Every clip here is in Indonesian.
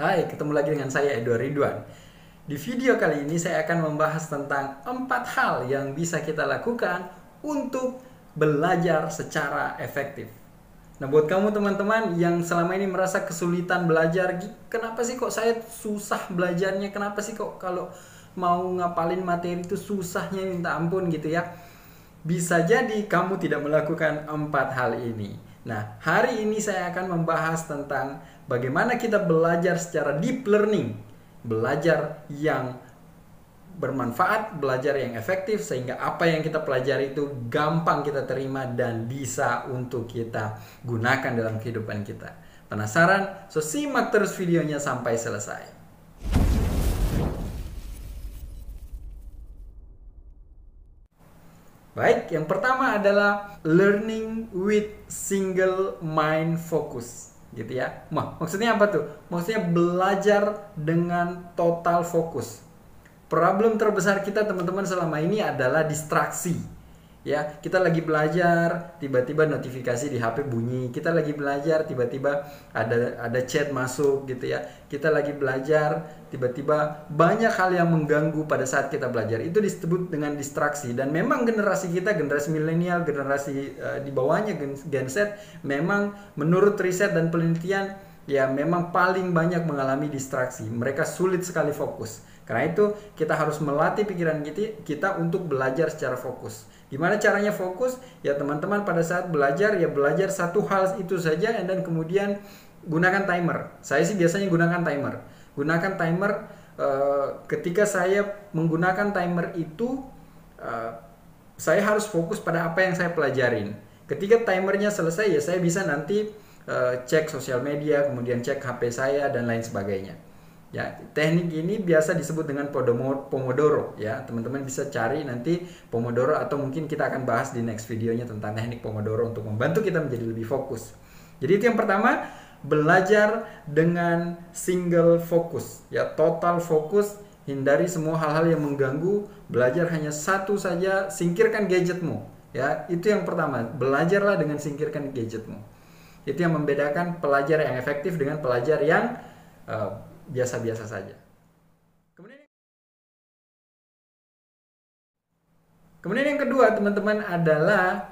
Hai, ketemu lagi dengan saya Edward Ridwan. Di video kali ini saya akan membahas tentang empat hal yang bisa kita lakukan untuk belajar secara efektif. Nah, buat kamu teman-teman yang selama ini merasa kesulitan belajar, kenapa sih kok saya susah belajarnya? Kenapa sih kok kalau mau ngapalin materi itu susahnya minta ampun gitu ya? Bisa jadi kamu tidak melakukan empat hal ini. Nah, hari ini saya akan membahas tentang bagaimana kita belajar secara deep learning, belajar yang bermanfaat, belajar yang efektif sehingga apa yang kita pelajari itu gampang kita terima dan bisa untuk kita gunakan dalam kehidupan kita. Penasaran? So simak terus videonya sampai selesai. Baik, yang pertama adalah learning with single mind focus, gitu ya. maksudnya apa tuh? Maksudnya belajar dengan total fokus. Problem terbesar kita teman-teman selama ini adalah distraksi ya kita lagi belajar tiba-tiba notifikasi di HP bunyi. Kita lagi belajar tiba-tiba ada ada chat masuk gitu ya. Kita lagi belajar tiba-tiba banyak hal yang mengganggu pada saat kita belajar. Itu disebut dengan distraksi. Dan memang generasi kita generasi milenial generasi uh, di bawahnya gen, gen Z memang menurut riset dan penelitian ya memang paling banyak mengalami distraksi. Mereka sulit sekali fokus. Karena itu kita harus melatih pikiran kita, kita untuk belajar secara fokus Gimana caranya fokus? Ya teman-teman pada saat belajar ya belajar satu hal itu saja dan kemudian gunakan timer. Saya sih biasanya gunakan timer. Gunakan timer uh, ketika saya menggunakan timer itu uh, saya harus fokus pada apa yang saya pelajarin. Ketika timernya selesai ya saya bisa nanti uh, cek sosial media, kemudian cek HP saya dan lain sebagainya. Ya, teknik ini biasa disebut dengan Pomodoro ya. Teman-teman bisa cari nanti Pomodoro atau mungkin kita akan bahas di next videonya tentang teknik Pomodoro untuk membantu kita menjadi lebih fokus. Jadi itu yang pertama, belajar dengan single fokus ya, total fokus, hindari semua hal-hal yang mengganggu, belajar hanya satu saja, singkirkan gadgetmu. Ya, itu yang pertama, belajarlah dengan singkirkan gadgetmu. Itu yang membedakan pelajar yang efektif dengan pelajar yang uh, biasa-biasa saja. Kemudian Kemudian yang kedua, teman-teman adalah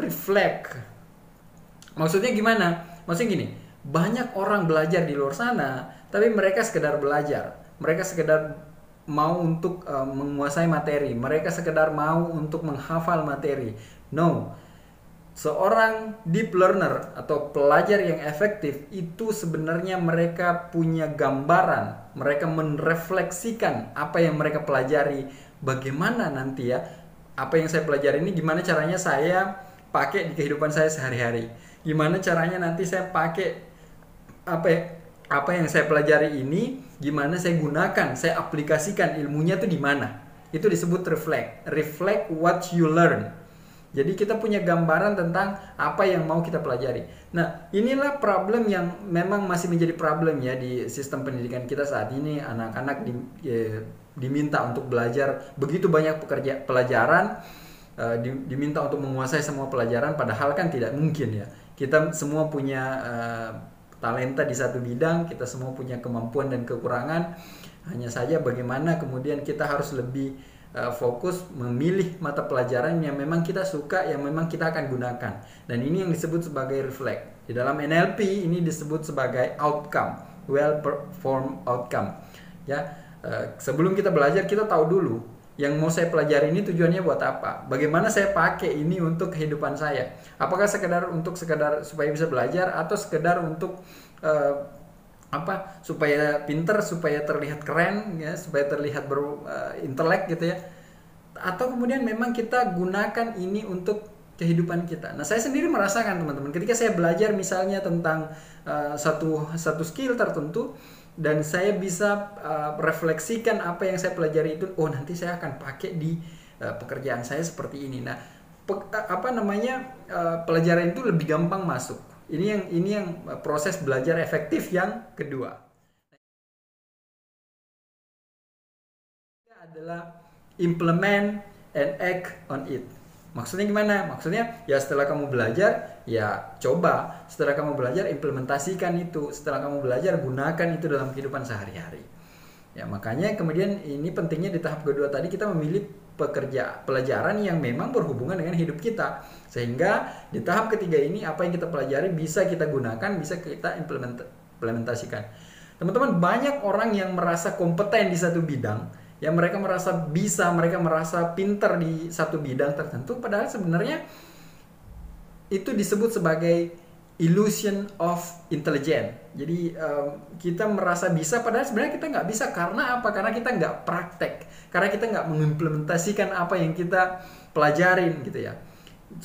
reflect. Maksudnya gimana? Maksudnya gini, banyak orang belajar di luar sana, tapi mereka sekedar belajar. Mereka sekedar mau untuk uh, menguasai materi, mereka sekedar mau untuk menghafal materi. No, seorang deep learner atau pelajar yang efektif itu sebenarnya mereka punya gambaran, mereka menrefleksikan apa yang mereka pelajari, bagaimana nanti ya apa yang saya pelajari ini gimana caranya saya pakai di kehidupan saya sehari-hari. Gimana caranya nanti saya pakai apa ya, apa yang saya pelajari ini gimana saya gunakan, saya aplikasikan ilmunya itu di mana. Itu disebut reflect. Reflect what you learn jadi kita punya gambaran tentang apa yang mau kita pelajari. Nah, inilah problem yang memang masih menjadi problem ya di sistem pendidikan kita saat ini. Anak-anak di, ya, diminta untuk belajar begitu banyak pekerja pelajaran, di, diminta untuk menguasai semua pelajaran, padahal kan tidak mungkin ya. Kita semua punya uh, talenta di satu bidang, kita semua punya kemampuan dan kekurangan. Hanya saja bagaimana kemudian kita harus lebih uh, fokus memilih mata pelajaran yang memang kita suka, yang memang kita akan gunakan. Dan ini yang disebut sebagai reflect. Di dalam NLP ini disebut sebagai outcome, well performed outcome. Ya, uh, sebelum kita belajar kita tahu dulu yang mau saya pelajari ini tujuannya buat apa? Bagaimana saya pakai ini untuk kehidupan saya? Apakah sekedar untuk sekedar supaya bisa belajar atau sekedar untuk uh, apa supaya pinter supaya terlihat keren ya supaya terlihat berintelek uh, gitu ya atau kemudian memang kita gunakan ini untuk kehidupan kita. Nah, saya sendiri merasakan teman-teman ketika saya belajar misalnya tentang uh, satu satu skill tertentu dan saya bisa uh, refleksikan apa yang saya pelajari itu, oh nanti saya akan pakai di uh, pekerjaan saya seperti ini. Nah, apa namanya pelajaran itu lebih gampang masuk ini yang ini yang proses belajar efektif yang kedua. adalah implement and act on it. Maksudnya gimana? Maksudnya ya setelah kamu belajar, ya coba. Setelah kamu belajar, implementasikan itu. Setelah kamu belajar, gunakan itu dalam kehidupan sehari-hari. Ya makanya kemudian ini pentingnya di tahap kedua tadi kita memilih pekerja pelajaran yang memang berhubungan dengan hidup kita. Sehingga di tahap ketiga ini apa yang kita pelajari bisa kita gunakan, bisa kita implement, implementasikan. Teman-teman banyak orang yang merasa kompeten di satu bidang, yang mereka merasa bisa, mereka merasa pinter di satu bidang tertentu, padahal sebenarnya itu disebut sebagai illusion of intelligence. Jadi um, kita merasa bisa, padahal sebenarnya kita nggak bisa karena apa? Karena kita nggak praktek, karena kita nggak mengimplementasikan apa yang kita pelajarin gitu ya.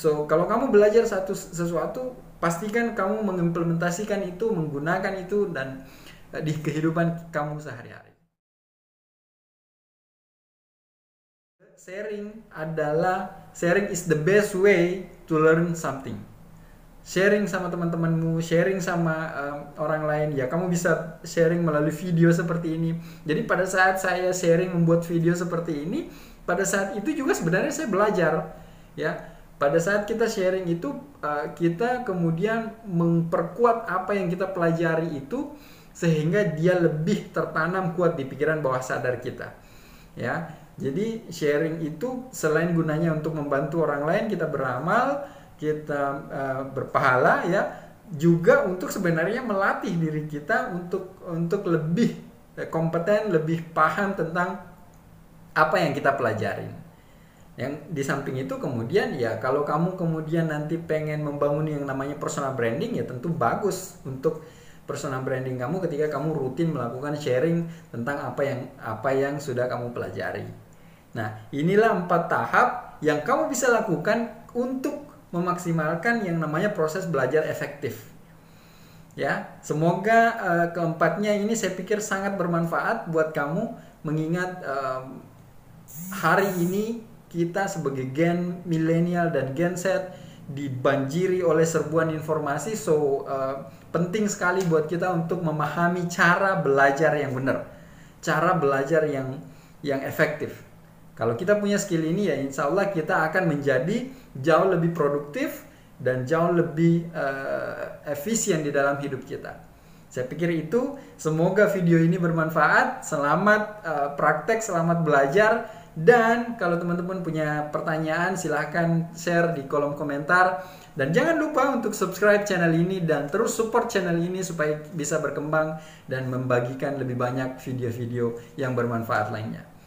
So kalau kamu belajar satu sesuatu, pastikan kamu mengimplementasikan itu, menggunakan itu dan uh, di kehidupan kamu sehari-hari. sharing adalah sharing is the best way to learn something. Sharing sama teman-temanmu, sharing sama um, orang lain, ya kamu bisa sharing melalui video seperti ini. Jadi pada saat saya sharing membuat video seperti ini, pada saat itu juga sebenarnya saya belajar, ya. Pada saat kita sharing itu, uh, kita kemudian memperkuat apa yang kita pelajari itu, sehingga dia lebih tertanam kuat di pikiran bawah sadar kita, ya jadi sharing itu selain gunanya untuk membantu orang lain kita beramal, kita uh, berpahala ya, juga untuk sebenarnya melatih diri kita untuk untuk lebih eh, kompeten, lebih paham tentang apa yang kita pelajarin. Yang di samping itu kemudian ya kalau kamu kemudian nanti pengen membangun yang namanya personal branding ya tentu bagus untuk personal branding kamu ketika kamu rutin melakukan sharing tentang apa yang apa yang sudah kamu pelajari. Nah, inilah empat tahap yang kamu bisa lakukan untuk memaksimalkan yang namanya proses belajar efektif. Ya, semoga uh, keempatnya ini saya pikir sangat bermanfaat buat kamu mengingat uh, hari ini kita sebagai gen milenial dan gen Z dibanjiri oleh serbuan informasi so uh, penting sekali buat kita untuk memahami cara belajar yang benar, cara belajar yang yang efektif. Kalau kita punya skill ini ya insya Allah kita akan menjadi jauh lebih produktif dan jauh lebih uh, efisien di dalam hidup kita. Saya pikir itu semoga video ini bermanfaat. Selamat uh, praktek, selamat belajar dan kalau teman-teman punya pertanyaan silahkan share di kolom komentar dan jangan lupa untuk subscribe channel ini dan terus support channel ini supaya bisa berkembang dan membagikan lebih banyak video-video yang bermanfaat lainnya.